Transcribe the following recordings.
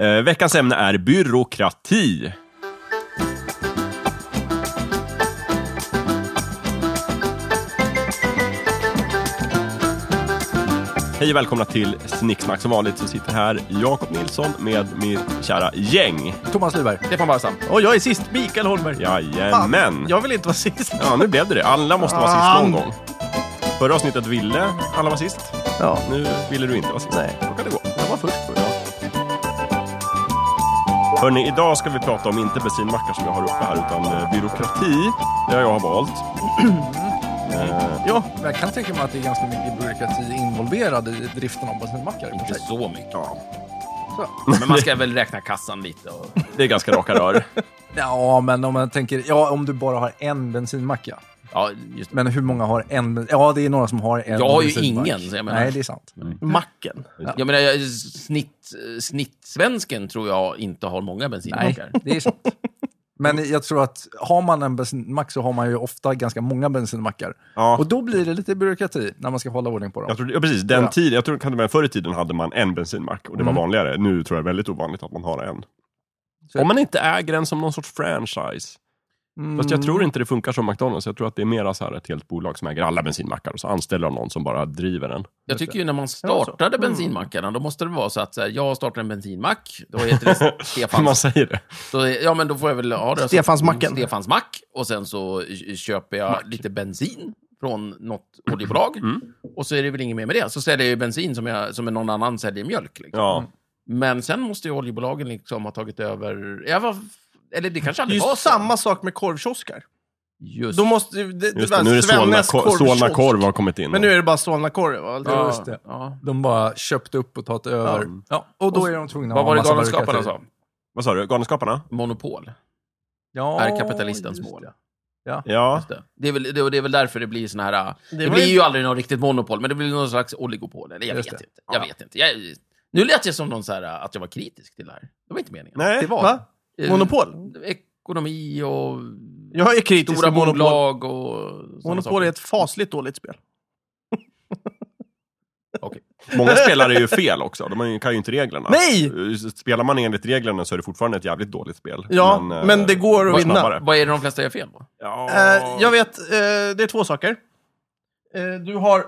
Eh, veckans ämne är byråkrati. Hej och välkomna till Snicksnack. Som vanligt så sitter här Jakob Nilsson med mitt kära gäng. Thomas Lyberg. Stefan Barsam. Och jag är sist, Mikael Holmberg. Jajamän! Jag vill inte vara sist. Ja, nu blev det det. Alla måste vara sist någon gång. Förra avsnittet ville alla vara sist. Ja. Nu ville du inte vara sist. Nej. Då kan det gå. Jag var först. Hörni, idag ska vi prata om inte bensinmackar som jag har uppe här, utan eh, byråkrati. Det har jag har valt. Eh, Ja. Men Jag kan tänka mig att det är ganska mycket byråkrati involverad i driften av bensinmackar. Inte sig. så mycket. ja, Men man ska väl räkna kassan lite. Och... det är ganska raka rör. Ja, men om man tänker, ja om du bara har en bensinmacka. Ja, just det. Men hur många har en? Ja, det är några som har en Jag har ju bensinmack. ingen, så jag menar- Nej, det är sant. Macken. Jag menar, jag- snitt, snittsvensken tror jag inte har många Nej, bensinmackar. det är sant. Men jag tror att har man en bensinmack så har man ju ofta ganska många bensinmackar. Ja. Och då blir det lite byråkrati när man ska hålla ordning på dem. Jag tror, ja, precis. Den Ja. tid, jag tror kan det vara förr i tiden hade man en bensinmack och det Mm. var vanligare. Nu tror jag det är väldigt ovanligt att man har en. Så- Om man inte äger den som någon sorts franchise. Mm. Fast jag tror inte det funkar som McDonalds. Jag tror att det är mera så här ett helt bolag som äger alla bensinmackar och så anställer de någon som bara driver den. Jag tycker ju när man startade så. bensinmackarna, då måste det vara så att så här, jag startar en bensinmack, då heter det man Stefans. säger det. Då, ja, men då får jag väl ha det. Stefansmacken. Stefans mack. Och sen så köper jag lite bensin från något oljebolag. Mm. Och så är det väl inget mer med det. Så säljer jag ju bensin som, jag, som någon annan säljer mjölk. Liksom. Ja. Men sen måste ju oljebolagen liksom ha tagit över... Jag var, eller det kanske Det aldrig ju var så. samma sak med korvkiosker. Just Då måste, det, det, Just var det, nu är det Solna, Svennes Ko- Solna korv har kommit in. Men nu är det bara Solna korv. va? Ja, just det. Ja. De bara köpt upp och tagit över. Ja. och då är de tvungna Vad att var ha det Galenskaparna sa? Vad sa du? Galenskaparna? Monopol Ja, är kapitalistens mål. det. Ja. Just det. Det, är väl, det, och det är väl därför det blir såna här... Det, Det var blir ju- ju aldrig något riktigt monopol, men det blir någon slags oligopol. Eller jag vet det. inte. Jag Ja. vet inte. Jag, nu lät jag som någon så här, att jag var kritisk till det här. Det var inte meningen. Nej. Det var Va? Eh, Monopol? Ekonomi och Jag är kritisk stora till monopol. bolag och... Monopol saker. är ett fasligt dåligt spel. Okej. Många spelare är ju fel också. De kan ju inte reglerna. Nej! Spelar man enligt reglerna så är det fortfarande ett jävligt dåligt spel. Ja, eh, men det går att vinna. snabbare. Vad är det de flesta gör fel på? Ja. Eh, jag vet, eh, det är två saker. Eh, du har,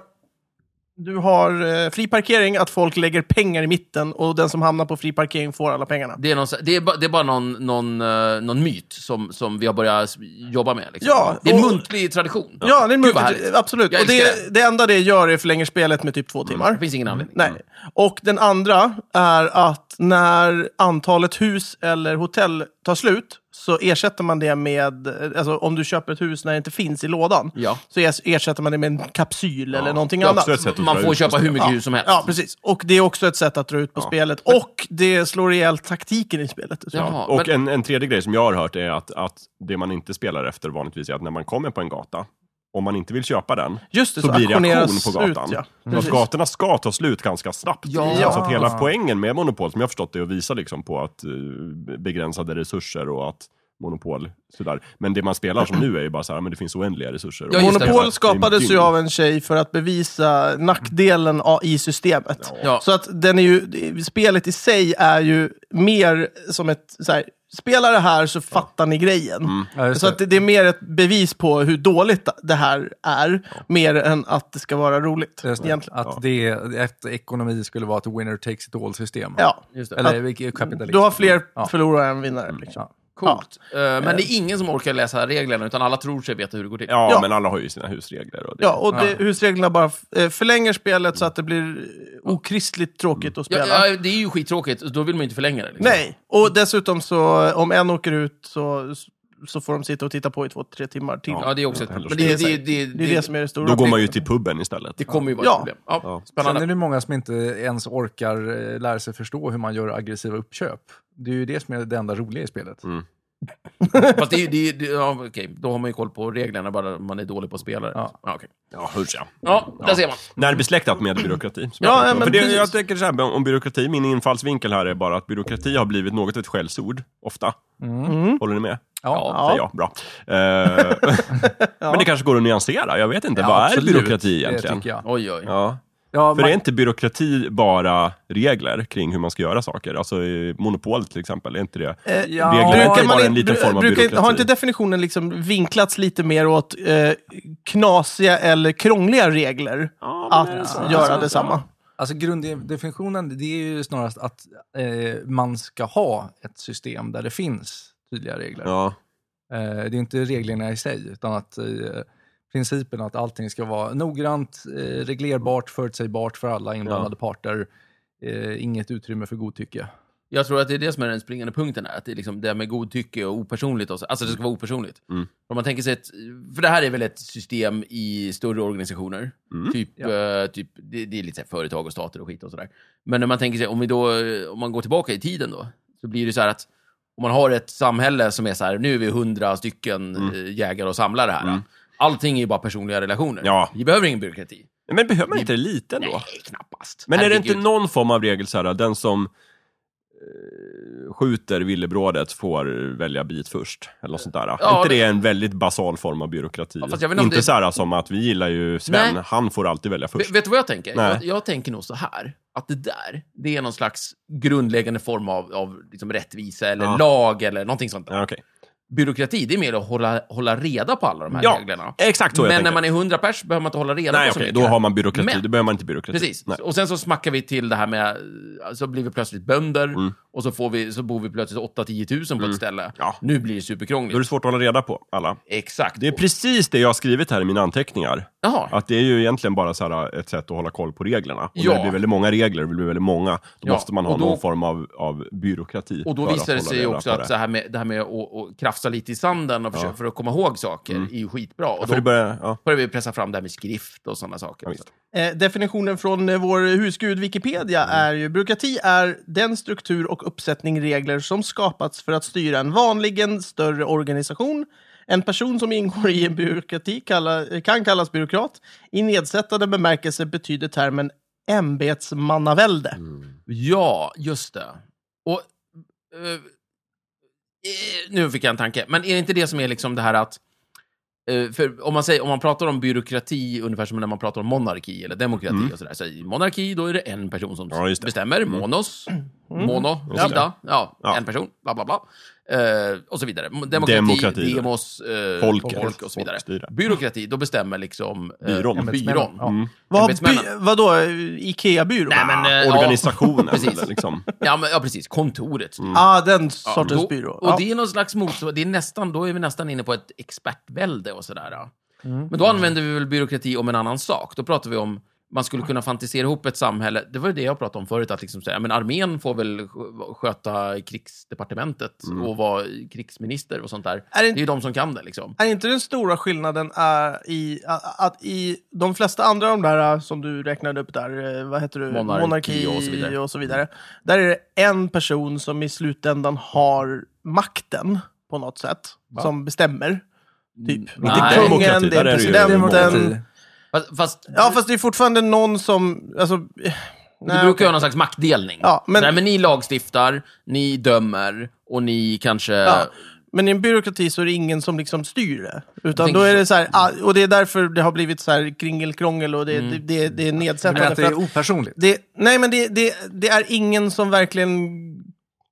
du har eh, fri parkering, att folk lägger pengar i mitten och den som hamnar på fri parkering får alla pengarna. Det är, någon, det är, ba, det är bara någon, någon, eh, någon myt som, som vi har börjat jobba med. Liksom. Ja, det är en och- muntlig tradition. Ja, det är möjligt. härligt. Absolut. Jag Och älskar det, det enda det gör är förlänger spelet med typ två timmar. Det finns ingen anledning. Nej. Och den andra är att när antalet hus eller hotell tar slut så ersätter man det med, alltså om du köper ett hus när det inte finns i lådan, Ja. så ers- ersätter man det med en kapsyl eller någonting annat. Man får köpa hur mycket Ja. hus som helst. Ja, precis. Och det är också ett sätt att dra ut på spelet. Och det slår ihjäl taktiken i spelet. Jaha, Och men, en, en tredje grej som jag har hört är att, att det man inte spelar efter vanligtvis är att när man kommer på en gata, om man inte vill köpa den, Just det, så, blir det auktion på gatan. Ut, ja. Så att Precis. gatorna ska ta slut ganska snabbt. Ja. Så att hela poängen med monopol, som jag har förstått det, är att visa liksom på att eh, begränsade resurser och att monopol, sådär. Men det man spelar som nu är ju bara så här, men det finns oändliga resurser. Ja, det. Monopol skapades ju av en tjej för att bevisa nackdelen i systemet. Ja. Så att den är ju, spelet i sig är ju mer som ett, så här, spela det här så fattar ni grejen. Ja, just Så det. att det, det är mer ett bevis på hur dåligt det här är, mer än att det ska vara roligt. Just det. Egentligen. Att det efter ekonomi skulle vara ett winner takes it all-system. Ja. just det. Eller vilket kapitalism. Du har fler Ja. förlorare än vinnare. Liksom. Ja. Coolt. Eh, men det är ingen som orkar läsa reglerna, utan alla tror sig veta hur det går till. Ja, Ja. men alla har ju sina husregler. Och det, Ja, och det, Ja. husreglerna bara eh, förlänger spelet så att det blir okristligt tråkigt att Ja, spela. ja, det är ju skittråkigt, då vill man ju inte förlänga det. Liksom. Nej, och dessutom så om en åker ut så, så får de sitta och titta på i två, tre timmar till. Ja, det är också ett Ja, problem. Men det, det, det, Det är det som är det stora. Då går man ju till puben istället. det kommer ju vara Ja. ett problem. Ja, Ja. Sen Spännande. är det många som inte ens orkar eh, lära sig förstå hur man gör aggressiva uppköp. Det är ju det som är det enda roliga i spelet. Mm. Fast det, det, det, ja, okej, då har man ju koll på reglerna, bara man är dålig på spelare. Ja. Ja, okej. Ja, hur ja. ja där ser man. Närbesläktat med byråkrati. Ja, jag pratar ja, om. men För det, precis. jag tänker så här, om byråkrati, min infallsvinkel här är bara att byråkrati har blivit något av ett skällsord, ofta. Mm. Håller ni med? Ja. Ja. Säger jag, bra. Eh, Men det kanske går att nyansera, jag vet inte. Ja, Vad är absolut. byråkrati Det egentligen? tycker jag. Oj, oj. Ja. Ja, För man- är inte byråkrati bara regler kring hur man ska göra saker? Alltså monopol till exempel, är inte det? Eh, Ja, Regler är Brukar bara en liten form av brukar, byråkrati. Har inte definitionen liksom vinklats lite mer åt eh, knasiga eller krångliga regler att göra detsamma? Alltså grunddefinitionen det är ju snarast att eh, man ska ha ett system där det finns tydliga regler. Ja. Eh, det är inte reglerna i sig, utan att eh, principen att allting ska vara noggrant, eh, reglerbart, förutsägbart för alla inblandade parter. Eh, inget utrymme för godtycke. Jag tror att det är det som är den springande punkten här. Att det är liksom det här med godtycke och opersonligt. Och så. Alltså det ska vara opersonligt. Mm. Om man tänker sig ett, för det här är väl ett system i större organisationer. Mm. Typ, Ja. eh, typ det, det är lite så här företag och stater och skit och sådär. Men när man tänker sig, om, vi då, om man går tillbaka i tiden då, så blir det så här att om man har ett samhälle som är så här, nu är vi hundra stycken eh, jägare och samlare här. Mm. Allting är ju bara personliga relationer. Ja. Vi behöver ingen byråkrati. Men behöver man inte det lite ändå? Nej, knappast. Men är det Herregud. inte någon form av regel så här, den som skjuter villebrådet får välja bit först? Eller något sånt där. Ja, är inte det- det en väldigt basal form av byråkrati? Ja, inte inte det- så här som att vi gillar ju Sven, Nej. han får alltid välja först. Vet, vet du vad jag tänker? Jag, jag tänker nog så här, att det där, det är någon slags grundläggande form av, av liksom rättvisa eller Ja. lag eller någonting sånt där. Ja, okej. Byråkrati, det är mer att hålla, hålla reda på alla de här Ja, reglerna. Exakt så jag Men när tänker. man är 100 pers behöver man inte hålla reda Nej, på så okej, mycket. då har man byråkrati. Men- Då behöver man inte byråkrati. Precis. Nej. Och sen så smackar vi till det här med, så blir vi plötsligt bönder Mm. och så, får vi, så bor vi plötsligt 8-10 tusen på ett ställe. Ja. Nu blir det Då är superkrångligt. det svårt att hålla reda på alla. Exakt. Det är precis det jag har skrivit här i mina anteckningar. Jaha. Att det är ju egentligen bara så här ett sätt att hålla koll på reglerna. Och Ja. när det blir väldigt många regler, det blir väldigt många, då Ja, måste man ha och då- någon form av, av byråkrati. Och då visar det sig också att det. så här med, det här med att, att krafsa lite i sanden och försöka, för att komma ihåg saker är ju skitbra. Och Ja, då börjar, ja, börjar vi pressa fram det här med skrift och sådana saker. ja. Eh, definitionen från eh, vår husgud Wikipedia är ju byråkrati är den struktur och uppsättning regler som skapats för att styra en vanligen större organisation. En person som ingår i en byråkrati kalla, kan kallas byråkrat. I nedsättande bemärkelse betyder termen ämbetsmannavälde. Ja, just det. Och... eh, nu fick jag en tanke. Men är det inte det som är liksom det här att... eh, för om man, säger, om man pratar om byråkrati ungefär som när man pratar om monarki eller demokrati och sådär. Så i monarki då är det en person som Mm. Ja, det. bestämmer. Monos. Mono. Just det. Sida. Ja, Ja. en person. Bla, bla, bla. Eh, och så vidare. Demokrati, Demokrati, demos, eh, Folket. folk och så vidare. Folkstyre. Byråkrati, då bestämmer liksom eh, Byrån. byrån. Ja. Mm. Vad, by, vadå, Ikea-byrå? Nej, men, eh, ja, Organisationen, precis. eller liksom. Ja, men, ja, precis. Kontoret. Mm. ah, den sortens då, byrå. Och Ja. det är någon slags motsvar- det är nästan, då är vi nästan inne på ett expertvälde och sådär. ja. Mm. Men då använder vi väl byråkrati om en annan sak. Då pratar vi om, man skulle kunna fantisera ihop ett samhälle, det var ju det jag pratade om förut, att liksom säga, men armén får väl sk- sköta krigsdepartementet och vara krigsminister och sånt där. Är Det det är ju de som kan det liksom. Är inte den stora skillnaden är i att, i de flesta andra av de där eh, som du räknade upp där, eh, vad heter du? Monarki och så vidare. och så vidare. Där är det en person som i slutändan har makten på något sätt, som bestämmer. Typ. Inte Nej. kungen, det är presidenten. Fast, fast Ja, fast det är fortfarande någon som... Alltså, eh, det nej, brukar okej. ha någon slags maktdelning. Ja, men- men... Nej, men ni lagstiftar, ni dömer och ni kanske... Ja. Men i en byråkrati så är det ingen som liksom styr det. Utan då är det så här, ah, och det är därför det har blivit så här kringelkrångel och det, Mm. det, det, det är nedsättande. menar att det är opersonligt? Det, nej, men det, det, det är ingen som verkligen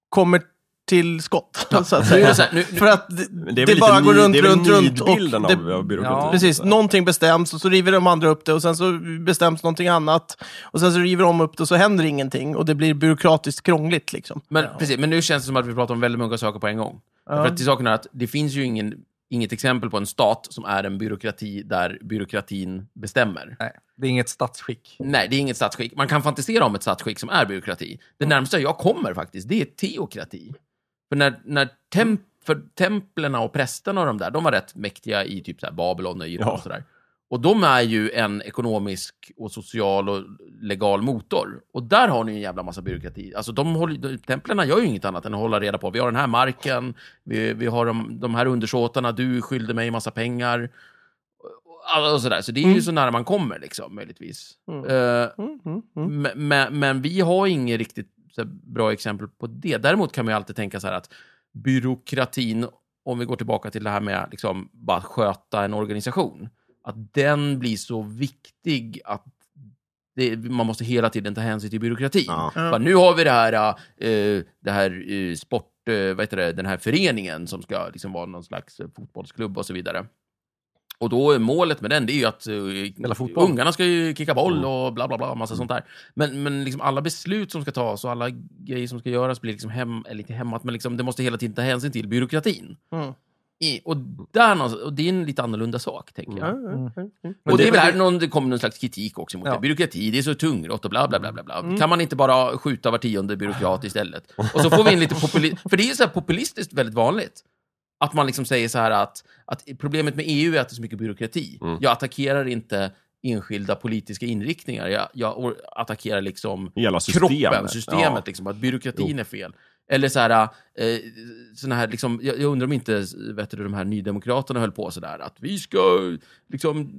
kommer till skott. så att säga. det här, nu, nu, För att det, det, väl bara går runt, det är väl runt, runt. Och nidbilden av, det, av byråkrati. Ja. precis, någonting bestäms och så river de andra upp det och sen så bestäms någonting annat. Och sen så river de upp det och så händer ingenting och det blir byråkratiskt krångligt. Liksom. Men, precis, men nu känns det som att vi pratar om väldigt många saker på en gång. För att till saken är att det finns ju ingen, inget exempel på en stat som är en byråkrati där byråkratin bestämmer. Nej, det är inget statsskick. Nej, det är inget statsskick. Man kan fantisera om ett statsskick som är byråkrati. Det närmsta jag kommer faktiskt, det är teokrati. För när, när temp, för templerna och prästerna och de där, de var rätt mäktiga i typ så Babylon och Egypten Ja. och sådär. Och de är ju en ekonomisk och social och legal motor. Och där har ni en jävla massa byråkrati. Alltså de håller, templerna gör ju inget annat än att hålla reda på. Vi har den här marken, vi, vi har de, de här undersåtarna, du skyllde mig massa pengar. Och, och sådär. Så det är ju så nära man kommer, liksom, möjligtvis. Mm. Eh, Mm, mm, mm. men, men, vi har inget riktigt bra exempel på det. Däremot kan man ju alltid tänka så här att byråkratin, om vi går tillbaka till det här med liksom bara att sköta en organisation, att den blir så viktig att det, man måste hela tiden ta hänsyn till byråkratin. Ja. Bara, nu har vi det här, eh, det här eh, sport, eh, vad heter det, den här föreningen som ska liksom vara någon slags fotbollsklubb och så vidare. Och då är målet med den, det är ju att fotboll. ungarna ska ju kicka boll Mm. och bla bla bla, massa sånt där. Men, men liksom alla beslut som ska tas och alla grejer som ska göras blir liksom hem, eller inte hämmat, men liksom, det måste hela tiden ta hänsyn till byråkratin. Mm. I, och, där, någonstans- och det är en lite annorlunda sak, tänker jag. Ja, ja, ja, ja. Och det är väl här någon, det kommer någon slags kritik också mot Ja. det. Byråkrati, det är så tungrott och bla bla bla bla. bla. Kan man inte bara skjuta var tionde byråkrat istället? Och så får vi in lite populism, för det är ju så här populistiskt väldigt vanligt. Att man liksom säger så här att, att problemet med EU är att det är så mycket byråkrati. Mm. Jag attackerar inte enskilda politiska inriktningar, jag, jag attackerar liksom Hela systemet. kroppen, systemet, Ja. liksom, att byråkratin är fel. Eller så här, eh, såna här liksom, jag, jag undrar om inte vet du, de här nydemokraterna höll på sådär, att vi ska, liksom,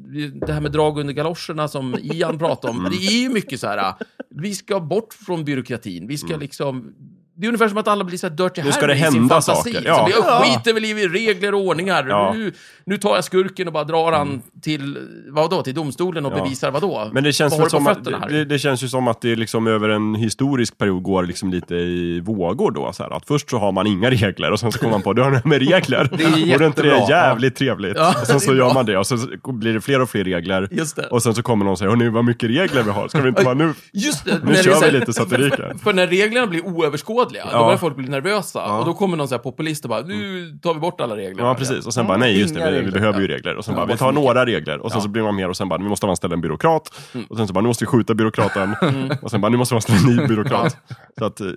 det här med drag under galoscherna som Ian pratade om, det är ju mycket så här, vi ska bort från byråkratin, vi ska liksom, det är ungefär som att alla blir så här dirty Nu ska Harry det i sin hända fantasi. saker, Så ja. vi Ja. skiter väl i regler och ordningar. Ja. Nu, nu tar jag skurken och bara drar han till, vadå, till domstolen och Ja. bevisar vadå? Men det känns, Vad väl har som att, det, det känns ju som att det liksom över en historisk period går liksom lite i vågor då. Så här, att först så har man inga regler och sen så kommer man på det har det här med regler. Det är Vore inte det jävligt trevligt? Ja, och sen så gör man det och sen så blir det fler och fler regler. Just det. Och sen så kommer någon och säger, hörni vad mycket regler vi har. Ska vi inte bara nu, Just det. nu kör vi lite så att det ryker. För när reglerna blir oöverskådliga, Ja. då börjar folk bli nervösa. Ja. Och då kommer någon så här populist och bara, nu tar vi bort alla regler. Ja, precis. Och sen bara, nej just det, vi, vi behöver ju regler. Och sen bara, vi tar några regler. Och sen så blir man mer och sen bara, vi måste anställa en byråkrat. Mm. Och sen så bara, nu måste vi skjuta byråkraten. Och sen bara, nu måste vi anställa en ny byråkrat. Så att, eh,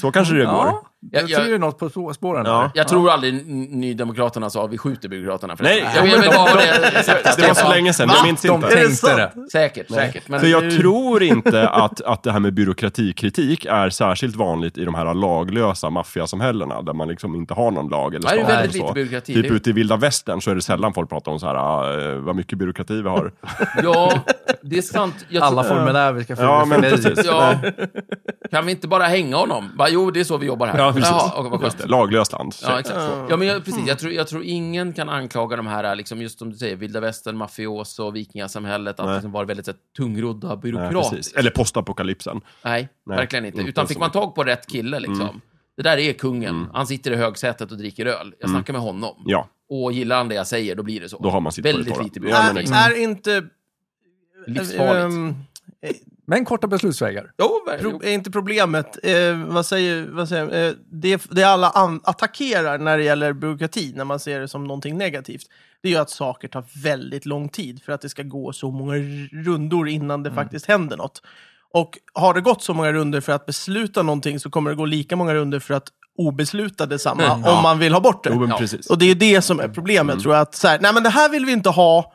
så kanske det går. Ja, jag, Jag- tror jag- det är något på spå- spåren. Ja. Jag tror aldrig Nydemokraterna sa vi skjuter byråkraterna. För Nej, jag, jag vad det Det var så länge sedan, jag minns De inte. Det tänkte det. Säkert, säkert. Men För jag nu- tror inte att, att det här med byråkratikritik är särskilt vanligt i de här laglösa maffiasamhällena där man liksom inte har någon lag eller Nej, det är väldigt lite byråkrati. Typ ute i vilda västern så är det sällan folk pratar om så här, ah, vad mycket byråkrati vi har. Ja, det är sant. Jag Alla formulär vi ska fylla Ja, men precis. Ja. Kan vi inte bara hänga honom? Bara, jo, det är så vi jobbar här. Ja, precis. Just skönt. det, laglöst land. Ja, exakt. Ja, men jag, precis. Jag tror, jag tror ingen kan anklaga de här, liksom, just som du säger, vilda västern, mafioso, vikingasamhället, att Nej. liksom vara väldigt så här, tungrodda Nej, byråkrater. precis. Eller postapokalypsen. Nej, Nej, verkligen inte. inte Utan fick man tag på rätt kille, liksom. Det där är kungen. Han sitter i högsätet och dricker öl. Jag snackar med honom. Ja, Och gillar han det jag säger, då blir det så. då har man sitt på det Väldigt lite Ja, byråkrati. men är, är inte... Livsfarligt. ehm, Men korta beslutsvägar. Jo, pro, jo. är inte problemet, eh, vad säger, vad säger eh, det, det alla attackerar när det gäller byråkrati, när man ser det som någonting negativt, det är ju att saker tar väldigt lång tid för att det ska gå så många rundor innan det faktiskt händer något. Och har det gått så många runder för att besluta någonting så kommer det gå lika många runder för att obesluta detsamma om man vill ha bort det. Jo, Ja. Och det är det som är problemet, tror jag. Att så här, nej men det här vill vi inte ha.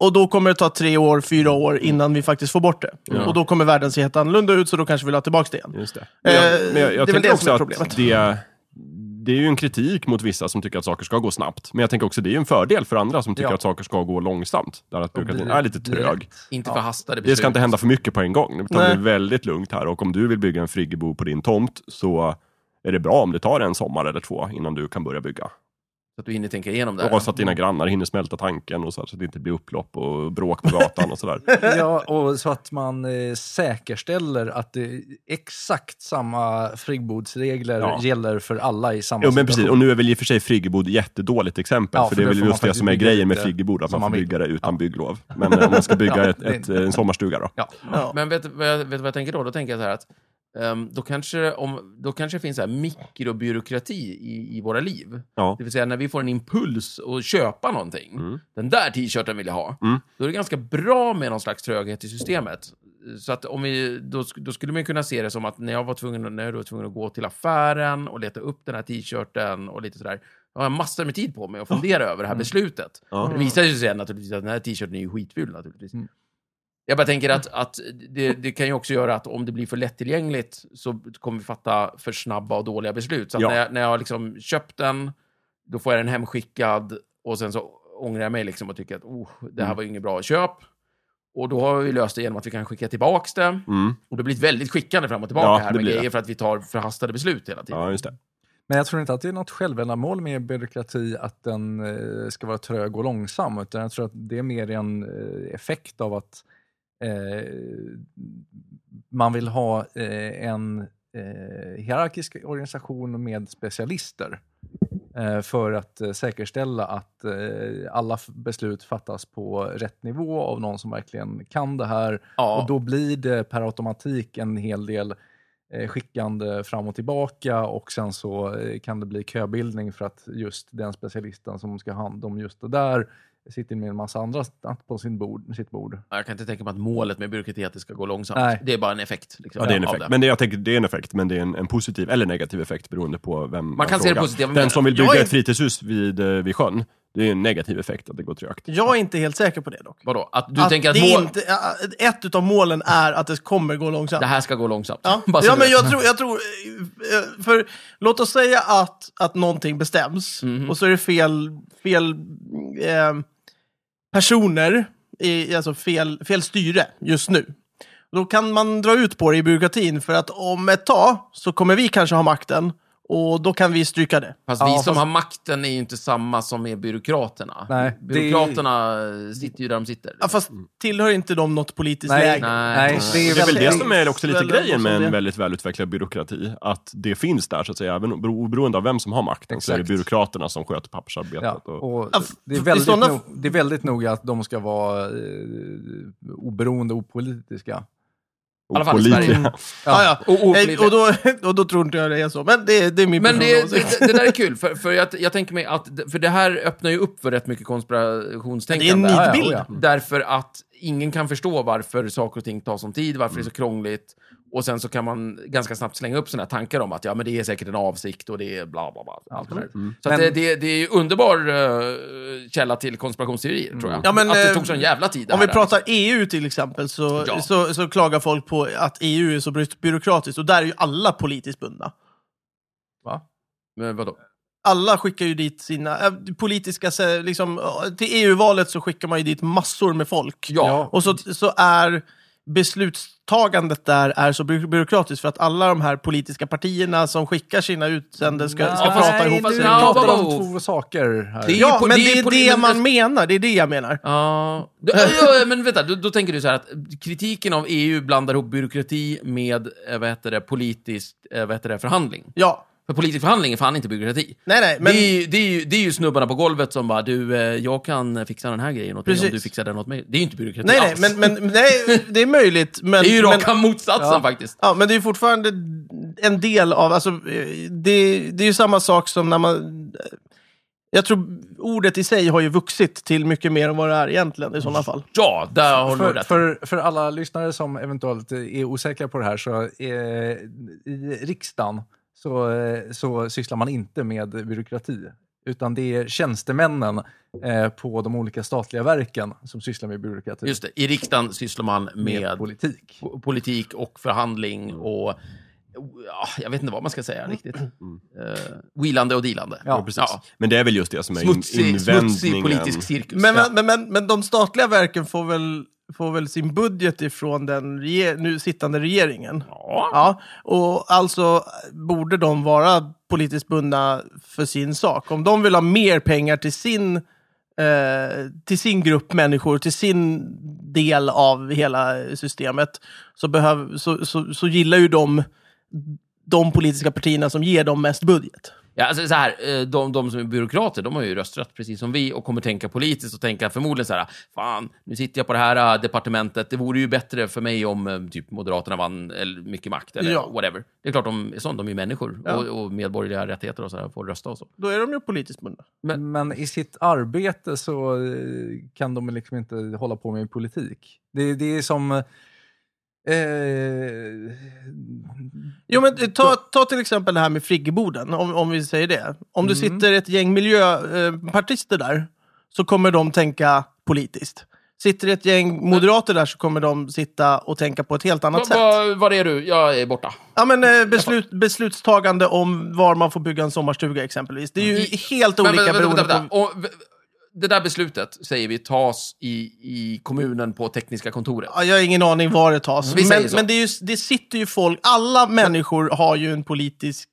Och då kommer det ta tre år, fyra år innan vi faktiskt får bort det. Och då kommer världen se helt annorlunda ut, så då kanske vi vill ha tillbaka det igen. Just det. Eh, Men jag, men jag, det är jag väl det också som är problemet. det, det är ju en kritik mot vissa som tycker att saker ska gå snabbt. Men jag tänker också att det är en fördel för andra som tycker Ja. att saker ska gå långsamt. Där att byråkratin är lite trög. Inte förhastade Det beslut. ska inte hända för mycket på en gång. Utan Nej. det är väldigt lugnt här. Och om du vill bygga en friggebo på din tomt så är det bra om det tar en sommar eller två innan du kan börja bygga. Så att du hinner tänka igenom det. Och här. så att dina grannar hinner smälta tanken och så, här, så att det inte blir upplopp och bråk på gatan och sådär. Ja, och så att man eh, säkerställer att det exakt samma friggbodsregler Ja. gäller för alla i samma Jo men precis, och nu är väl i och för sig friggebod jättedåligt exempel. Ja, för för det är väl just det som är grejen med friggebod, att man får bygga det utan bygglov. Men eh, om man ska bygga Ja, ett, ett, det- en sommarstuga då. Ja. Ja. Men vet du vad, jag- vet du vad jag tänker då? Då tänker jag så här att ehm, då, kanske, om, då kanske det finns så här mikrobyråkrati i, i våra liv. Ja. Det vill säga när vi får en impuls att köpa någonting. Mm. Den där t-shirten vill jag ha. Mm. Då är det ganska bra med någon slags tröghet i systemet. Så att om vi, då, då skulle man kunna se det som att när jag var tvungen, när jag var tvungen att gå till affären och leta upp den här t-shirten och lite sådär. Jag har massor med tid på mig att fundera över det här beslutet. Ja. Det visar sig sen naturligtvis att den här t-shirten är ju skitful naturligtvis. Mm. Jag bara tänker att, att det, det kan ju också göra att om det blir för lättillgängligt så kommer vi fatta för snabba och dåliga beslut. Så att Ja. när, jag, när jag har liksom köpt den, då får jag den hemskickad och sen så ångrar jag mig liksom och tycker att oh, det här Mm. var inget bra köp. Och då har vi löst det genom att vi kan skicka tillbaks det. Mm. Och det blir ett väldigt skickande fram och tillbaka Ja, här det med grejer för att vi tar förhastade beslut hela tiden. ja, just det. Men jag tror inte att det är något självändamål med byråkrati att den eh, ska vara trög och långsam, utan jag tror att det är mer en eh, effekt av att eh, man vill ha eh, en eh, hierarkisk organisation med specialister eh, för att eh, säkerställa att alla beslut fattas på rätt nivå av någon som verkligen kan det här. Ja. Och då blir det per automatik en hel del skickande fram och tillbaka och sen så kan det bli köbildning för att just den specialisten som ska ha hand om just det där sitter med en massa andra på sin bord, sitt bord. Jag kan inte tänka mig att målet med byråkrati är att det ska gå långsamt. Nej. Det är bara en effekt. Liksom, Ja, det är en effekt. Men det, jag tänker, det är en effekt, men det är en, en positiv eller negativ effekt beroende på vem Man kan se det frågar. positiva, men- Den som vill bygga är- ett fritidshus vid, eh, vid sjön, det är en negativ effekt att det går trögt. Jag är inte helt säker på det dock. Vadå? Att du att tänker att det mål... inte, ett utav målen är att det kommer gå långsamt. det här ska gå långsamt. Ja, Bara så ja men jag tror, jag tror, eh, för låt oss säga att, att någonting bestäms Mhm. och så är det fel, fel eh, personer, i, alltså fel, fel styre just nu. Då kan man dra ut på det i byråkratin för att om ett tag så kommer vi kanske ha makten och då kan vi stryka det. Fast Ja, vi som fast- har makten är ju inte samma som är byråkraterna. Nej, det- Byråkraterna sitter ju där de sitter. Ja, fast tillhör inte de något politiskt Nej, läge? Nej. nej, Det det är, Det är väl det som är också lite grejen med en det. väldigt välutvecklad byråkrati. Att det finns där, så att säga, även bero- oberoende av vem som har makten, så är det Exakt. byråkraterna som sköter pappersarbetet. Ja, och, och det, är väldigt sådana- no, det är väldigt noga att de ska vara eh, oberoende och opolitiska. Alla fall i Sverige. opålitliga. Ja, ja. Och, och, Eh, Och, då, och då tror inte jag det är så. Men det, det är min Men det, det, det där är kul, för, för jag, jag tänker mig att, för det här öppnar ju upp för rätt mycket konspirationstänkande. Det är en Ja, ja, nidbild. ja. Därför att ingen kan förstå varför saker och ting tar sån tid, varför det är så krångligt. Och sen så kan man ganska snabbt slänga upp såna här tankar om att ja, men det är säkert en avsikt och det är bla bla bla. Allt det där. Så Men- det, det, det är ju underbar uh, källa till konspirationsteorier, tror jag. Ja, men, att det eh, tog sån jävla tid. Om vi pratar EU till exempel så, Ja. så, så klagar folk på att EU är så by- byråkratiskt och där är ju alla politiskt bundna. Va? Men vadå? Alla skickar ju dit sina äh, politiska, liksom, till EU-valet så skickar man ju dit massor med folk. Ja. Och så, så är beslutstagandet där är så by- byråkratiskt för att alla de här politiska partierna som skickar sina utsändare ska, ska Ja, prata ihop nej, sig. Du pratar om två saker här. Det är Ja, po- men det är det är det men- man menar. Det är det jag menar. Ja, Du- ja, men vänta, då, då tänker du så här att kritiken av EU blandar ihop byråkrati med, eh, vad heter det, politisk, eh, vad heter det, förhandling. Ja. För politisk förhandling är fan inte byråkrati. Nej, nej, men... Det, är ju, det, är ju, det är ju snubbarna på golvet som bara, du, eh, jag kan fixa den här grejen åt dig om du fixar den åt mig. Det är ju inte byråkrati Nej, nej, alls. men, men nej, det är möjligt. Men, det är ju men, raka motsatsen Ja. faktiskt. Ja, men det är fortfarande en del av, alltså, eh, det, det är ju samma sak som när man... Jag tror ordet i sig har ju vuxit till mycket mer än vad det är egentligen i sådana fall. Ja, där har du rätt. för, för alla lyssnare som eventuellt är osäkra på det här, så eh, i riksdagen så, eh, så sysslar man inte med byråkrati. Utan det är tjänstemännen eh, på de olika statliga verken som sysslar med byråkrati. Just det, i riksdagen sysslar man med, med politik. po- politik och förhandling och ja, jag vet inte vad man ska säga riktigt. Uh, wheelande och dealande. Ja, Precis. Ja. Men det är väl just det som är Smutsig, smutsig invändningen. politisk cirkus. Men, ja. men, men, men de statliga verken får väl, får väl sin budget ifrån den nu sittande regeringen. Ja. Ja, och alltså borde de vara politiskt bundna för sin sak. Om de vill ha mer pengar till sin, eh, till sin grupp människor, till sin del av hela systemet, så, behöv, så, så, så gillar ju de de politiska partierna som ger dem mest budget. Ja, alltså så här, eh, de, de som är byråkrater, de har ju rösträtt precis som vi och kommer tänka politiskt och tänka förmodligen så här, fan, nu sitter jag på det här eh, departementet, det vore ju bättre för mig om eh, typ Moderaterna vann eller mycket makt eller Ja. whatever. Det är klart de är sånt, de är människor Ja. och, och medborgerliga rättigheter och så här, får rösta och så. Då är de ju politiskt bundna. Men- Men, i sitt arbete så kan de liksom inte hålla på med politik. Det, det är som... Eh, Jo, men ta, ta till exempel det här med friggeboden, om, om vi säger det. Om Mm. sitter ett gäng miljöpartister där, så kommer de tänka politiskt. Sitter ett gäng moderater där så kommer de sitta och tänka på ett helt annat Va, sätt. va, var är du? Jag är borta. Ja, men eh, beslut, beslutstagande om var man får bygga en sommarstuga exempelvis. Det är ju I- helt olika Men, men, beroende vänta, vänta. på... Och, det där beslutet, säger vi, tas i, i kommunen på tekniska kontoret. Ja, jag har ingen aning var det tas. Säger Men, men det, ju, det sitter ju folk, alla människor har ju en politisk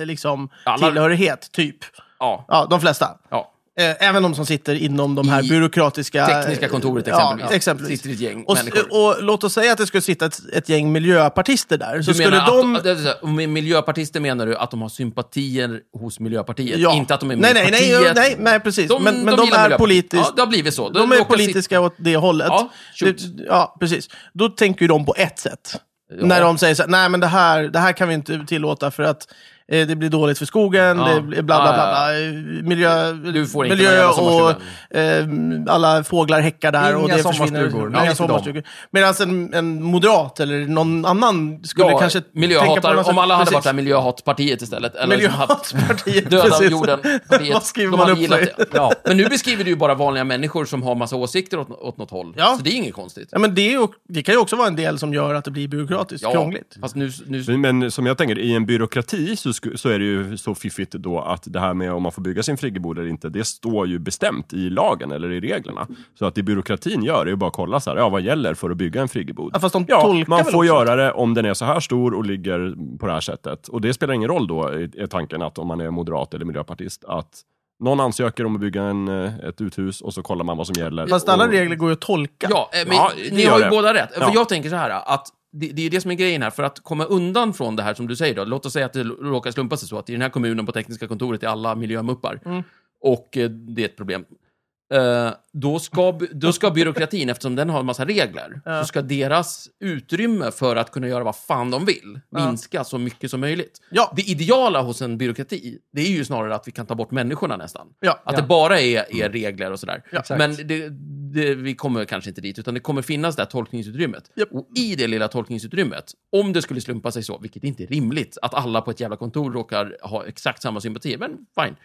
eh, liksom, Alla- tillhörighet, typ. Ja, Ja, de flesta. ja. Eh, Även de som sitter inom de här I byråkratiska... Tekniska kontoret exempelvis. Ja, exempelvis. Sitter ett gäng Och, människor. och låt oss säga att det skulle sitta ett, ett gäng miljöpartister där. Så Du skulle de... att, och med miljöpartister menar du att de har sympatier hos Miljöpartiet? Ja. Inte att de är med nej, nej, nej, nej, nej, precis. De- men men de de, är politiskt... Ja, det har blivit så. De, De är politiska åt det hållet. Ja, det, ja, precis. Då tänker ju de på ett sätt. Ja. När de säger så här, nej men det här, det här kan vi inte tillåta för att eh, det blir dåligt för skogen, Ja. det blir bla bla bla. Ja, bla. eh, Miljö, Du får inte miljö och eh, alla fåglar häckar där och Inga det försvinner. sommarstugor, Inga sommarstugor. Medan en, en moderat eller någon annan skulle Ja, kanske tänka på något sätt- om alla hade precis. varit det här miljöhatpartiet istället. Eller liksom haft Miljöpartiet, Döda precis. jorden, partiet. Vad skriver man upp sig? det. Ja. Men nu beskriver du ju bara vanliga människor som har massa åsikter åt, åt något håll. Ja. Så det är inget konstigt. Ja, men det, är ju, det kan ju också vara en del som gör att det blir byråkratiskt krångligt. fast nu... nu Men som jag tänker, i en byråkrati så, så är det ju så fiffigt då att det här med om man får bygga sin friggebod eller inte, det står ju bestämt i lagen eller i reglerna. Så att det byråkratin gör är ju bara att kolla så här, ja vad gäller för att bygga en friggebod? Ja, fast de Ja, man får också? göra det om den är så här stor och ligger på det här sättet. Och det spelar ingen roll då, är tanken att om man är moderat eller miljöpartist, att någon ansöker om att bygga en, eh, ett uthus och så kollar man vad som gäller. Fast alla och, regler går ju att tolka. Ja, eh, men Ja, ni har ju det. båda rätt. För Ja. jag tänker så här, att det, det är det som är grejen här. För att komma undan från det här som du säger då, låt oss säga att det råkar slumpa sig så att i den här kommunen på tekniska kontoret är alla miljömuppar. Mm. Och eh, det är ett problem. Eh, då, ska, då ska byråkratin, eftersom den har en massa regler, Ja. så ska deras utrymme för att kunna göra vad fan de vill Ja. minska så mycket som möjligt. Ja. Det ideala hos en byråkrati, det är ju snarare att vi kan ta bort människorna nästan. Ja. Att Ja. det bara är, är regler och sådär. Ja. Men det, det, vi kommer kanske inte dit, utan det kommer finnas det här tolkningsutrymmet. Japp. Och i det lilla tolkningsutrymmet, om det skulle slumpa sig så, vilket inte är rimligt, att alla på ett jävla kontor råkar ha exakt samma sympatier, men fine.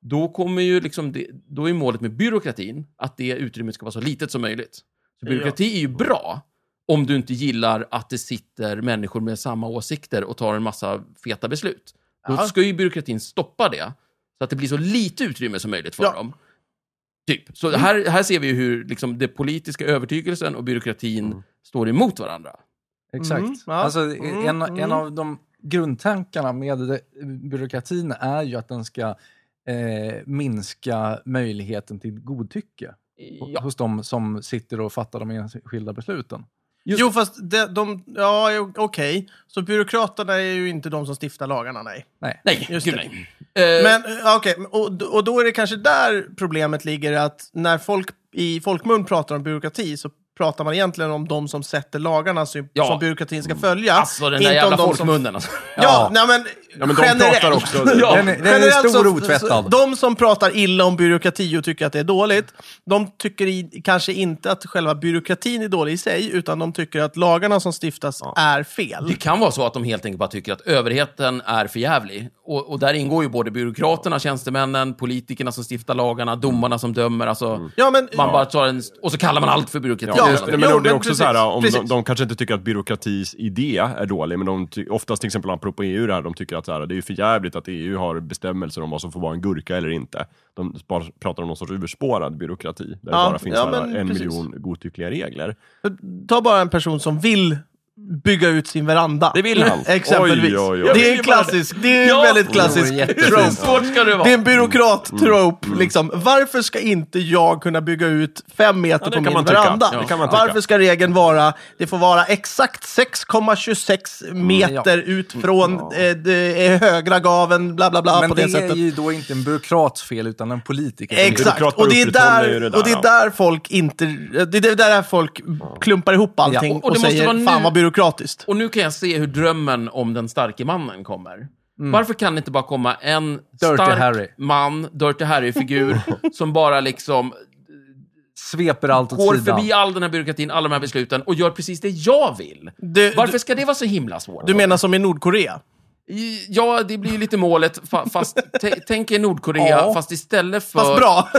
Då kommer ju liksom det, då är målet med byråkratin att det utrymmet ska vara så litet som möjligt. Så byråkrati är ju bra om du inte gillar att det sitter människor med samma åsikter och tar en massa feta beslut. Då ska ju byråkratin stoppa det, så att det blir så lite utrymme som möjligt för Ja. dem. Typ. Så här, här ser vi ju hur liksom, det politiska övertygelsen och byråkratin Mm. står emot varandra. Exakt. Mm, ja. Alltså, Mm, en, mm. en av de grundtankarna med byråkratin är ju att den ska eh, minska möjligheten till godtycke Ja. hos de som sitter och fattar de enskilda besluten. Just jo, fast de, de ja, okej. Så byråkraterna är ju inte de som stiftar lagarna, nej. Nej. Nej, Just gud det. nej. Eh, Men ja, okej, och, och då är det kanske där problemet ligger, att när folk i folkmun pratar om byråkrati så pratar man egentligen om de som sätter lagarna som, Ja. som byråkratin ska följa. alltså den där inte jävla om de som- folkmunnen. Alltså. Ja, Ja. nej men, Ja, men de generellt. pratar också... Ja. Den, är- den är stor och otvättad. De som pratar illa om byråkrati och tycker att det är dåligt, de tycker i, kanske inte att själva byråkratin är dålig i sig, utan de tycker att lagarna som stiftas är fel. Det kan vara så att de helt enkelt bara tycker att överheten är för jävlig. Och, och där ingår ju både byråkraterna, tjänstemännen, politikerna som stiftar lagarna, domarna som dömer. Alltså, Ja, men, man bara tar en, och så kallar man allt för byråkrati. Ja, Ja, just det. jo, men då, det är men också precis, så här, om de, de kanske inte tycker att byråkratis idé är dålig, men de ty- oftast till exempel apropå EU där, de tycker att så här, det är för jävligt att EU har bestämmelser om vad som får vara en gurka eller inte. De bara pratar om någon sorts urspårad byråkrati, där det Ja, bara finns ja, här, men en precis. miljon godtyckliga regler. Ta bara en person som vill bygga ut sin veranda. Det vill han. Exempelvis. Oj, oj, oj. Det är en klassisk, det är en Ja. väldigt klassisk Oh, trope. Svårt ska det vara. Det är en byråkrat-trope. Mm. Liksom. Varför ska inte jag kunna bygga ut fem meter Ja, på min veranda? Ja. Varför ska regeln vara, det får vara exakt 6,26 meter ut från Mm. Ja. eh, högra gaven, bla bla bla, Men på det, det, sättet. är ju då inte en byråkrats fel, utan en politiker. Exakt, byråkrater och det är där, det där, och det är ja. där folk inte, det är där folk klumpar ihop allting Ja, och- och och, det måste säger fan vad byråkratiskt. Och nu kan jag se hur drömmen om den starke mannen kommer. Varför kan det inte bara komma en stark Harry. man, Dirty Harry-figur, som bara liksom Sveper allt åt går sidan. förbi all den här byråkratin, alla de här besluten och gör precis det jag vill? Du, Varför ska det vara så himla svårt? du menar som i Nordkorea? Ja, det blir ju lite målet, fa- fast tänk er Nordkorea, Ja. fast istället för... Fast bra.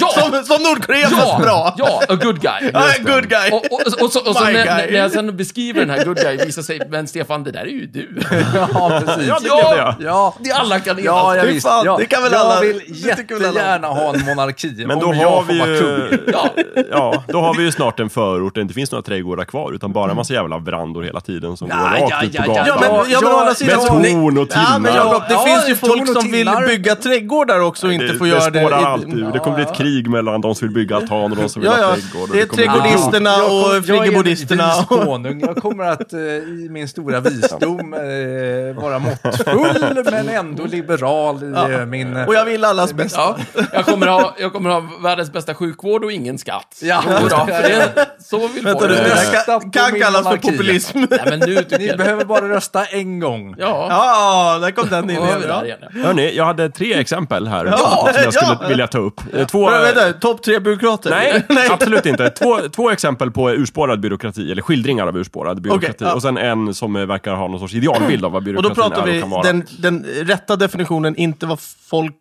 Ja! som, som Nordkorea fast bra. Ja, a good guy. Ja, good guy. Och, och, och, så, och så My när, guy. när jag sen beskriver den här good guy visar sig, men Stefan, det där är ju du. Ja, precis. Ja, det Ja. blev det. Ja, Det alla kan enas. ja, ja Fy visst. fan, ja. det kan väl jag alla- vill väl alla. jättegärna ha en monarki. Men då om har, jag vi får vara kung. ju, Ja. ja, då har vi ju snart en förort där det inte finns några trädgårdar kvar, utan bara en massa jävla verandor hela tiden som Ja, går rakt ja, ut på ja, gatan. Ja, men, ja, men å andra sidan, jag så torn och Ja, men. Jakob, det Ja, finns ju folk som vill bygga trädgårdar också och inte det, får det göra det. spårar i- alltid ur. Det kommer bli ett krig mellan de som vill bygga altan och de som vill Ja, ha ja. trädgård. och Det är trädgårdisterna Jag kom- och jag är friggebodisterna. konung. Jag kommer att eh, i min stora visdom eh, vara måttfull men ändå liberal i Ja. eh, min... Och jag vill allas bästa. Ja, jag kommer, ha, jag kommer ha världens bästa sjukvård och ingen skatt. Ja. För det, så vill Vänta folk du, det det. kan, kallas för populism. Nej, men nu Ni jag... behöver bara rösta en gång. Ja, Ja, där kom den in då igen. vi Ja. där igen. ja. Hörni, jag hade tre exempel här Ja, som jag skulle ja. vilja ta upp. Två, Vänta, vänta, topp tre byråkrater? Nej, absolut inte. Två, två exempel på urspårad byråkrati, eller skildringar av urspårad byråkrati. Okej, ja. Och sen en som verkar ha någon sorts idealbild av vad Och byråkratin då pratar är vi och kan vara. den, den rätta definitionen, inte vad folk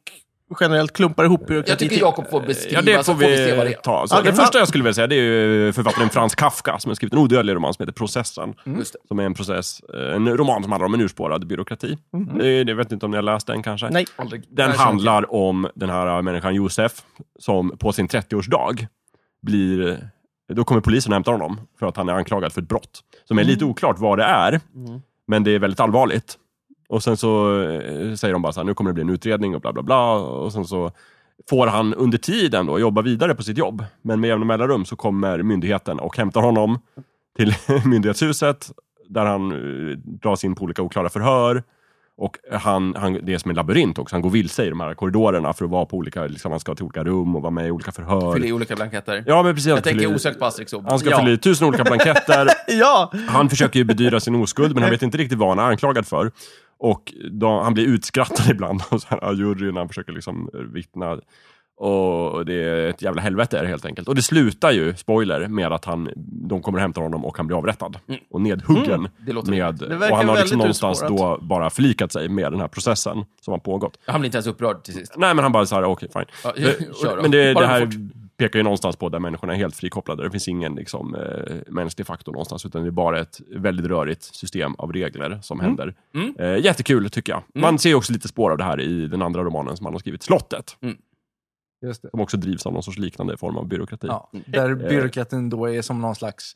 generellt klumpar ihop byråkrati Jag tycker. Jakob får beskriva, Ja, det så får får vi se vad det vi är. ta. Så Okej, det första jag skulle vilja säga det är författaren Frans Kafka som har skrivit en odödlig roman som heter Processen. Det. Som är en process, eh, en roman som handlar om en urspårad byråkrati. Eh, Jag vet inte om ni har läst den kanske? Nej. Aldrig. Den Nej, handlar om den här människan Josef som på sin 30-årsdag blir... Då kommer polisen och hämtar honom för att han är anklagad för ett brott. Som är lite oklart vad det är, Mm. men det är väldigt allvarligt. Och sen så eh, säger de bara så här, nu kommer det bli en utredning och bla bla bla. Och sen så får han under tiden då jobba vidare på sitt jobb. Men med jämna mellanrum så kommer myndigheten och hämtar honom till myndighetshuset där han eh, dras in på olika oklara förhör. Och han, han, det är som en labyrint också, han går vilse i de här korridorerna för att vara på olika, liksom, han ska till olika rum och vara med i olika förhör. Fylla i olika blanketter. Ja men precis. han Jag tänker fyller osökt på Asterix Han ska Ja. fylla i tusen olika blanketter. Ja! Han försöker ju bedyra sin oskuld, men han vet inte riktigt vad han är anklagad för. Och då, han blir utskrattad ibland av så här, juryn när han försöker liksom eh, vittna. Och det är ett jävla helvete är det helt enkelt. Och det slutar ju, spoiler, med att han, de kommer och hämtar honom och han blir avrättad. Och nedhuggen. Låter Med, och han har liksom någonstans då bara förlikat sig med den här processen som har pågått. Han blir inte ens upprörd till sist. Nej men han bara så här, okej fine. Ja. Men det, det här fort. Pekar ju någonstans på där människorna är helt frikopplade. Det finns ingen liksom, eh, mänsklig faktor någonstans, utan det är bara ett väldigt rörigt system av regler som händer. Mm. Eh, jättekul tycker jag. Man ser också lite spår av det här i den andra romanen som han har skrivit, Slottet. Just det. Som också drivs av någon sorts liknande form av byråkrati. Ja, där byråkratin då är som någon slags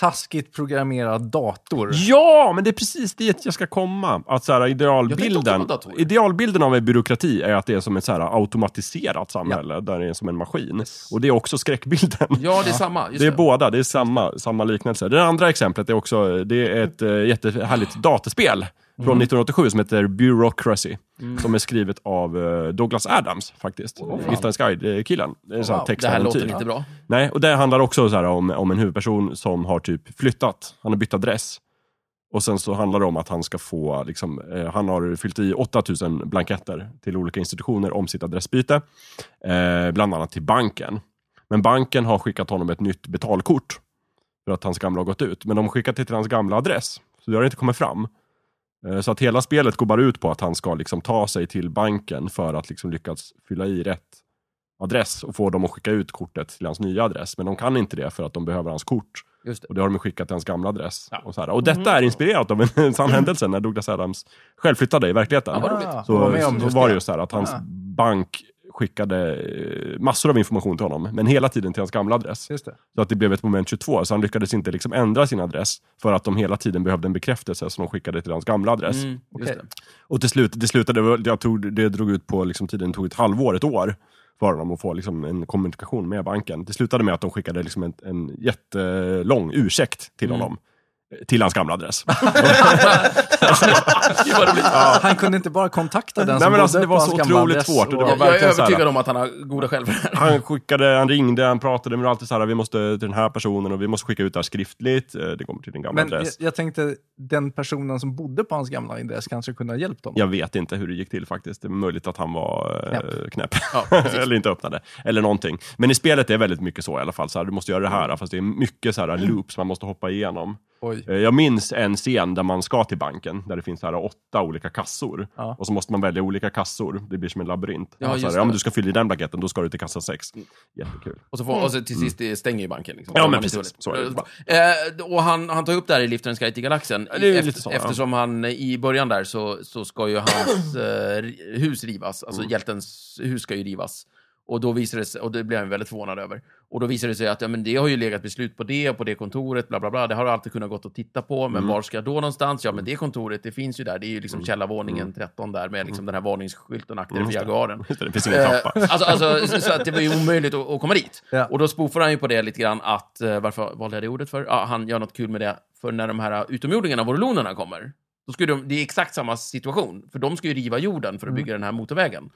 taskigt programmerad dator. Ja, men det är precis dit jag ska komma. Att så här, idealbilden, idealbilden av en byråkrati är att det är som ett så här, automatiserat samhälle, där det är som en maskin. Och det är också skräckbilden. Ja, det är samma. Det är båda, det är samma, samma liknelse. Det andra exemplet är också, det är ett äh, jättehärligt dataspel från 1987 som heter Bureaucracy. Som är skrivet av eh, Douglas Adams faktiskt. Oh, Liftens Guide-killen. Det wow. Det här låter inte bra. Nej, och det handlar också så här om, om en huvudperson som har typ flyttat. Han har bytt adress. Och sen så handlar det om att han ska få, liksom, eh, han har fyllt i 8000 blanketter till olika institutioner om sitt adressbyte. Eh, bland annat till banken. Men banken har skickat honom ett nytt betalkort. För att hans gamla har gått ut. Men de har skickat det till hans gamla adress. Så det har inte kommit fram. Eh, Så att hela spelet går bara ut på att han ska liksom ta sig till banken för att liksom lyckas fylla i rätt adress och få dem att skicka ut kortet till hans nya adress. Men de kan inte det för att de behöver hans kort. Just det. Och det har de skickat till hans gamla adress. Och, så här. och detta är inspirerat av en sann händelse när Douglas Adams själv flyttade i verkligheten. Ja, så var så just var det det. ju så här att hans Ah. bank skickade eh, massor av information till honom, men hela tiden till hans gamla adress. Just det. Så att det blev ett moment 22, så han lyckades inte liksom ändra sin adress för att de hela tiden behövde en bekräftelse som de skickade till hans gamla adress. Mm, just Okej. det. Och till slut, det slutade, jag tror det drog ut på liksom tiden, tog ett halvår, ett år för honom att få liksom en kommunikation med banken. Det slutade med att de skickade liksom en, en jättelång ursäkt till Mm. honom. Till hans gamla adress. Roligt. Han kunde inte bara kontakta den Nej, som men alltså, det var så otroligt svårt och det var Jag, jag är övertygad om att han har goda skäl. Han skickade, han ringde, han pratade, men alltid så här, vi måste till den här personen och vi måste skicka ut det här skriftligt. Eh, Det kommer till din gamla Men jag, adress. jag tänkte, den personen som bodde på hans gamla adress kanske kunde ha hjälpt honom. Jag vet inte hur det gick till faktiskt. Det är möjligt att han var knäpp. knäpp. Ja. Eller inte öppnade. Eller någonting. Men i spelet är det väldigt mycket så i alla fall. Så här, du måste göra det här. Fast det är mycket så här loops man måste hoppa igenom. Oj. Eh, Jag minns en scen där man ska till banken. Där det finns här åtta olika kassor. Ja. Och så måste man välja olika kassor. Det blir som en labyrint. Ja, så här, ja, men du ska fylla i den blanketten, då ska du till kassa 6. Jättekul. Och så, får, och så till sist det stänger ju banken. Liksom. Ja, men precis. Så. Eh, och han, han tar upp det här i Liftarens guide till galaxen. Efter, så, ja. eftersom han i början där så, så ska ju hans eh, hus rivas. Alltså Mm. hjältens hus ska ju rivas. Och då visade det sig, och det blev jag väldigt förvånad över. Och då visade det sig att ja, men det har ju legat beslut på det, på det kontoret, bla bla bla. Det har alltid kunnat gått och titta på, men var ska jag då någonstans? Ja, men det kontoret, det finns ju där. Det är ju liksom källarvåningen 13 där med liksom den här varningsskylten akter för Jaguaren. Det, det finns ingen Eh, trappa. alltså, alltså, så- att det var ju omöjligt att, att komma dit. Ja. Och då spoofar han ju på det lite grann att, eh, varför valde jag det ordet för? Ja, han gör något kul med det, för när de här utomjordingarna, vorolonerna, kommer, då ska de, det är exakt samma situation, för de ska ju riva jorden för att bygga den här motorvägen.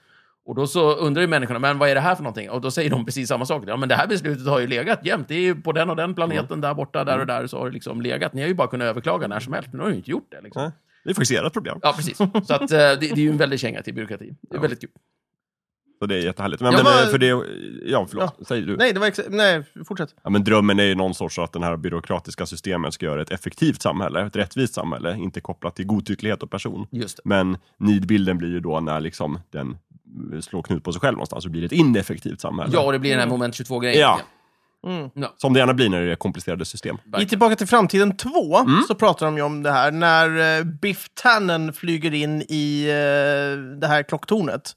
Och då så undrar ju människorna, men vad är det här för någonting? Och då säger de precis samma sak. Ja, men det här beslutet har ju legat jämt. Det är ju på den och den planeten, där borta, där och där, så har det liksom legat. Ni har ju bara kunnat överklaga när som helst, men nu har ju inte gjort det. Liksom. Nej, Det är faktiskt ert problem. Ja, precis. Så att, eh, det, det är ju en väldig känga till byråkrati. Det är väldigt kul. Så det är jättehärligt. Men, Ja, men vad- för det, ja, förlåt. Säg du. Nej, det var exa- Nej, fortsätt. Ja, men drömmen är ju någon sorts att den här byråkratiska systemet ska göra ett effektivt samhälle, ett rättvist samhälle, inte kopplat till godtycklighet och person. Just det. Men nidbilden blir ju då när liksom den slår knut på sig själv någonstans så blir det ett ineffektivt samhälle. Ja, och det blir den här moment 22-grejen. Ja. Mm. Ja, Som det gärna blir när det är komplicerade system. I. Tillbaka till framtiden 2 så pratar de ju om det här när eh, Biff Tannen flyger in i eh, det här klocktornet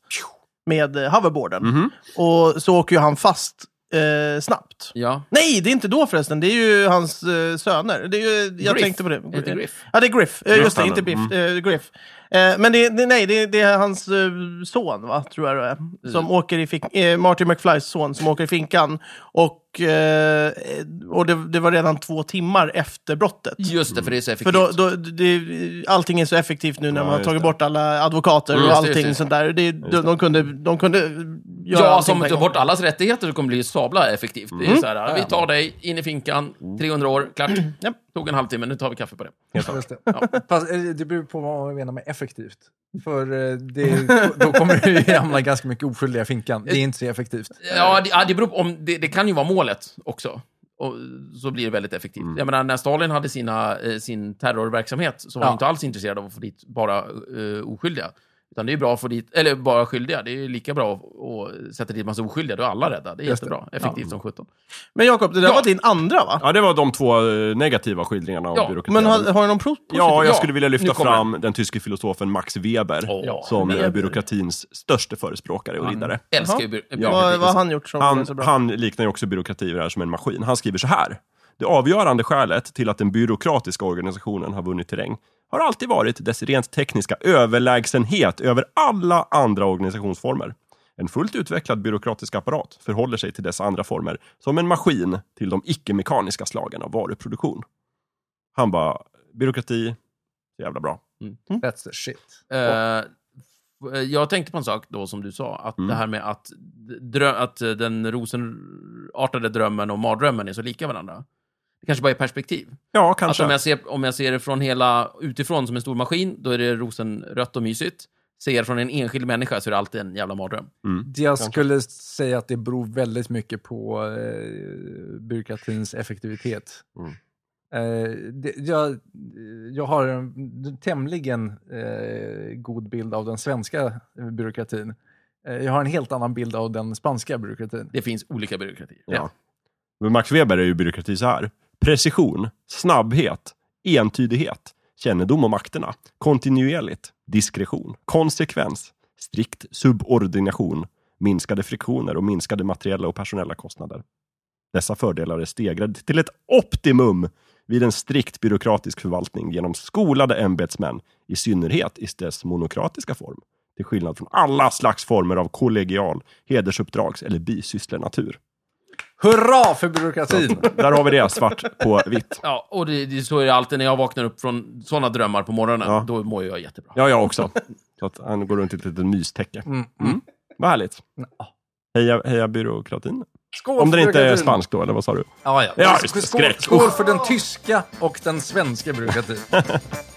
med eh, hoverboarden. Mhm. Och så åker ju han fast eh, snabbt. Ja. Nej, det är inte då förresten. Det är ju hans eh, söner. Det är ju, jag Griff. tänkte på det. Heter Griff. Ja, det är Griff. Eh, Just det, inte Biff. Eh, Griff. Eh, men det, det, nej, det, det är hans eh, son, va? tror jag det är. Som åker i fink, eh, Marty McFlys son som åker i finkan. Och, eh, och det, det var redan två timmar efter brottet. Just det, för det är så För effektivt. då, då, det, allting är så effektivt nu när Ja, man har just tagit det. bort alla advokater Mm, och just det, allting just det. sånt där. Det, de, de, kunde, de kunde göra Ja, som tar gång. bort allas rättigheter så kommer det bli sabla effektivt. Det är Mm. så här, vi tar dig in i finkan, 300 år, klart. Japp. Tog en halvtimme, nu tar vi kaffe på det. Just det. Fast eh, det beror på vad man menar med effektivt. För eh, det, då kommer det ju hamna ganska mycket oskyldiga i finkan. Det är inte så effektivt. Ja, det, ja, det beror på om, det, det kan ju vara målet också. Och så blir det väldigt effektivt. Jag menar, när Stalin hade sina, eh, sin terrorverksamhet så var Ja. han inte alls intresserad av att få dit bara eh, oskyldiga. Utan det är bra att få dit, eller bara skyldiga. Det är lika bra att, att sätta dit massa oskyldiga. Då är alla rädda. Det är Just det. jättebra. Effektivt som sjutton. Men Jakob, det där Ja. var din andra va? Ja, det var de två eh, negativa skildringarna av Ja, byråkrati. Men har, har du någon positiv? Ja, jag Ja, skulle vilja lyfta fram den tyske filosofen Max Weber Ja, som Weber. är byråkratins största förespråkare och riddare. Älskar Jaha. ju by- Ja. byråkrati. Vad, vad har han gjort som Han, så bra? han liknar ju också byråkrati det här som en maskin. Han skriver så här. Det avgörande skälet till att den byråkratiska organisationen har vunnit terräng har alltid varit dess rent tekniska överlägsenhet över alla andra organisationsformer. En fullt utvecklad byråkratisk apparat förhåller sig till dessa andra former som en maskin till de icke-mekaniska slagen av varuproduktion. Han bara, byråkrati, jävla bra. That's the shit. Eh, jag tänkte på en sak då som du sa, att Mm. det här med att, drö- att eh, den rosenartade drömmen och mardrömmen är så lika varandra. Det kanske bara är perspektiv. Ja, Att kanske. om jag, ser, om jag ser det från hela utifrån som en stor maskin, då är det rosenrött och mysigt. Ser från en enskild människa så är det alltid en jävla mardröm. Jag skulle säga att det beror väldigt mycket på eh, byråkratins effektivitet. Mm. Eh, det, jag, jag har en tämligen eh, god bild av den svenska byråkratin. Eh, jag har en helt annan bild av den spanska byråkratin. Det finns olika byråkratier. Ja. Men Max Weber är ju byråkrati så här. Precision, snabbhet, entydighet, kännedom om makterna, kontinuerligt, diskretion, konsekvens, strikt subordination, minskade friktioner och minskade materiella och personella kostnader. Dessa fördelar är stegrade till ett optimum vid en strikt byråkratisk förvaltning genom skolade ämbetsmän, i synnerhet i dess monokratiska form, till skillnad från alla slags former av kollegial, hedersuppdrags eller bisysslenatur. Hurra för byråkratin! Där har vi det, svart på vitt. Ja, och det, det så är det alltid när jag vaknar upp från sådana drömmar på morgonen. Ja. Då mår jag jättebra. Ja, jag också. Så att han går runt i ett litet mystäcke. Mm. Mm. Vad härligt. Heja, heja byråkratin. Skål Om för den inte är spansk då, eller vad sa du? Ja, ja. Ja, skål, skål för den tyska och den svenska byråkratin.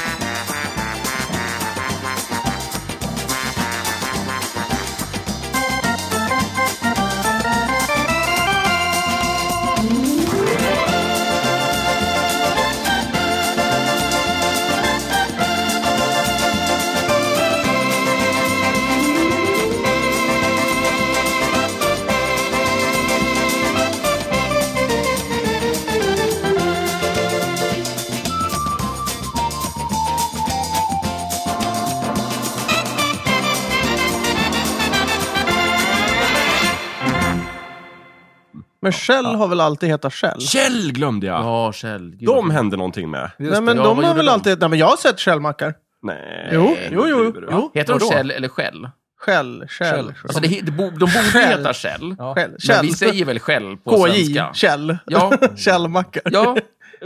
Men Shell har väl alltid hetat Shell? Shell glömde jag! Ja, Kjell. Gud, De hände någonting med. Just Nej, men Ja, de vad har gjorde väl de? alltid... Nej, men jag har sett Shell-mackar. Nej. Jo, jo, jo. jo. Heter de Vadå? Kjell eller Shell? Shell, Shell. Alltså det, he- det, bo- de borde Shell. heta Shell. Ja. Shell. Men Shell. vi säger väl Shell på KJ, svenska? Shell. Ja. Shell-mackar. Ja,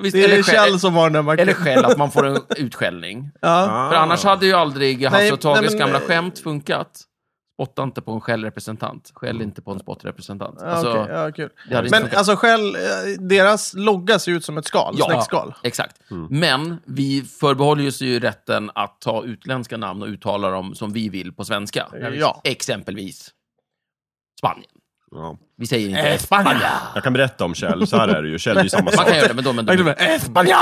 visst. Det är eller, Shell Shell, som har den här mackan. eller Shell, att man får en utskällning. Ja. För annars hade ju aldrig Hasse och Tages nej, men- gamla skämt funkat. Spotta inte på en Shell-representant. Skäll inte på en spottrepresentant. Ja, Alltså, ja, kul. det hade inte Men funkat. alltså Shell, eh, deras logga ser ut som ett skal, Ja. snäckskal. Exakt. Mm. Men vi förbehåller oss ju rätten att ta utländska namn och uttala dem som vi vill på svenska. Ja. Exempelvis Spanien. Ja. Vi säger inte Spanien. Jag kan berätta om Kjell, så här är det ju. Kjell är ju samma Man sak. kan göra det, men då... Men då Espanja!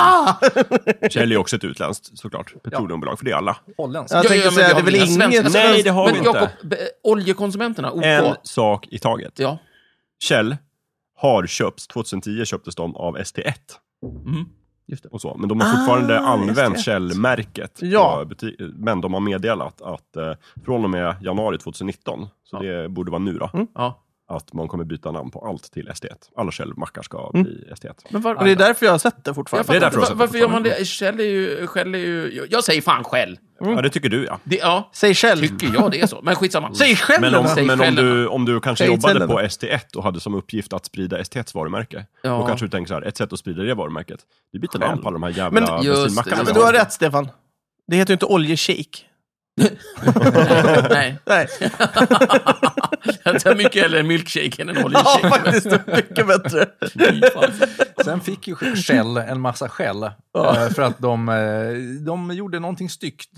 Kjell är också ett utländskt, såklart. Petroleumbolag, för det är alla. Holländsk. Jag tänkte säga, det är väl inget... Nej, det har men vi inte. Jakob, oljekonsumenterna, OK. En sak i taget. Ja. Kjell har köpts, 2010 köptes de av ST1. Mm. Just det. Och så. Men de har fortfarande Ah, använt ST1. Kjell-märket. Ja. Men de har meddelat att eh, från och med januari 2019, så Ja. det borde vara nu då, Mm. Ja. Att man kommer byta namn på allt till ST1. Alla Kjell-mackar ska Mm. bli ST1. Men var, Och det är därför jag har sett det fortfarande. det är därför var, har sett varför gör man det? Shell är ju... Shell är ju jag säger fan Shell. Ja, det tycker du ja. Det, ja, Säg Shell. tycker jag det är så. Men skitsamma. Säg Shell! Men om, Säg men om, du, om du kanske Säg jobbade på då. ST1 och hade som uppgift att sprida ST1s varumärke. Ja. Då kanske du tänker så här, ett sätt att sprida det varumärket, vi byter namn på alla de här jävla Men- bensinmackarna. Men vi du har. har rätt, Stefan. Det heter ju inte oljeshake. Nej. Nej. Jag tar mycket hellre en milkshake än en Ja, oljeshake. faktiskt. Mycket bättre. Sen fick ju Shell en massa skäll. eh, För att de, eh, de gjorde någonting styggt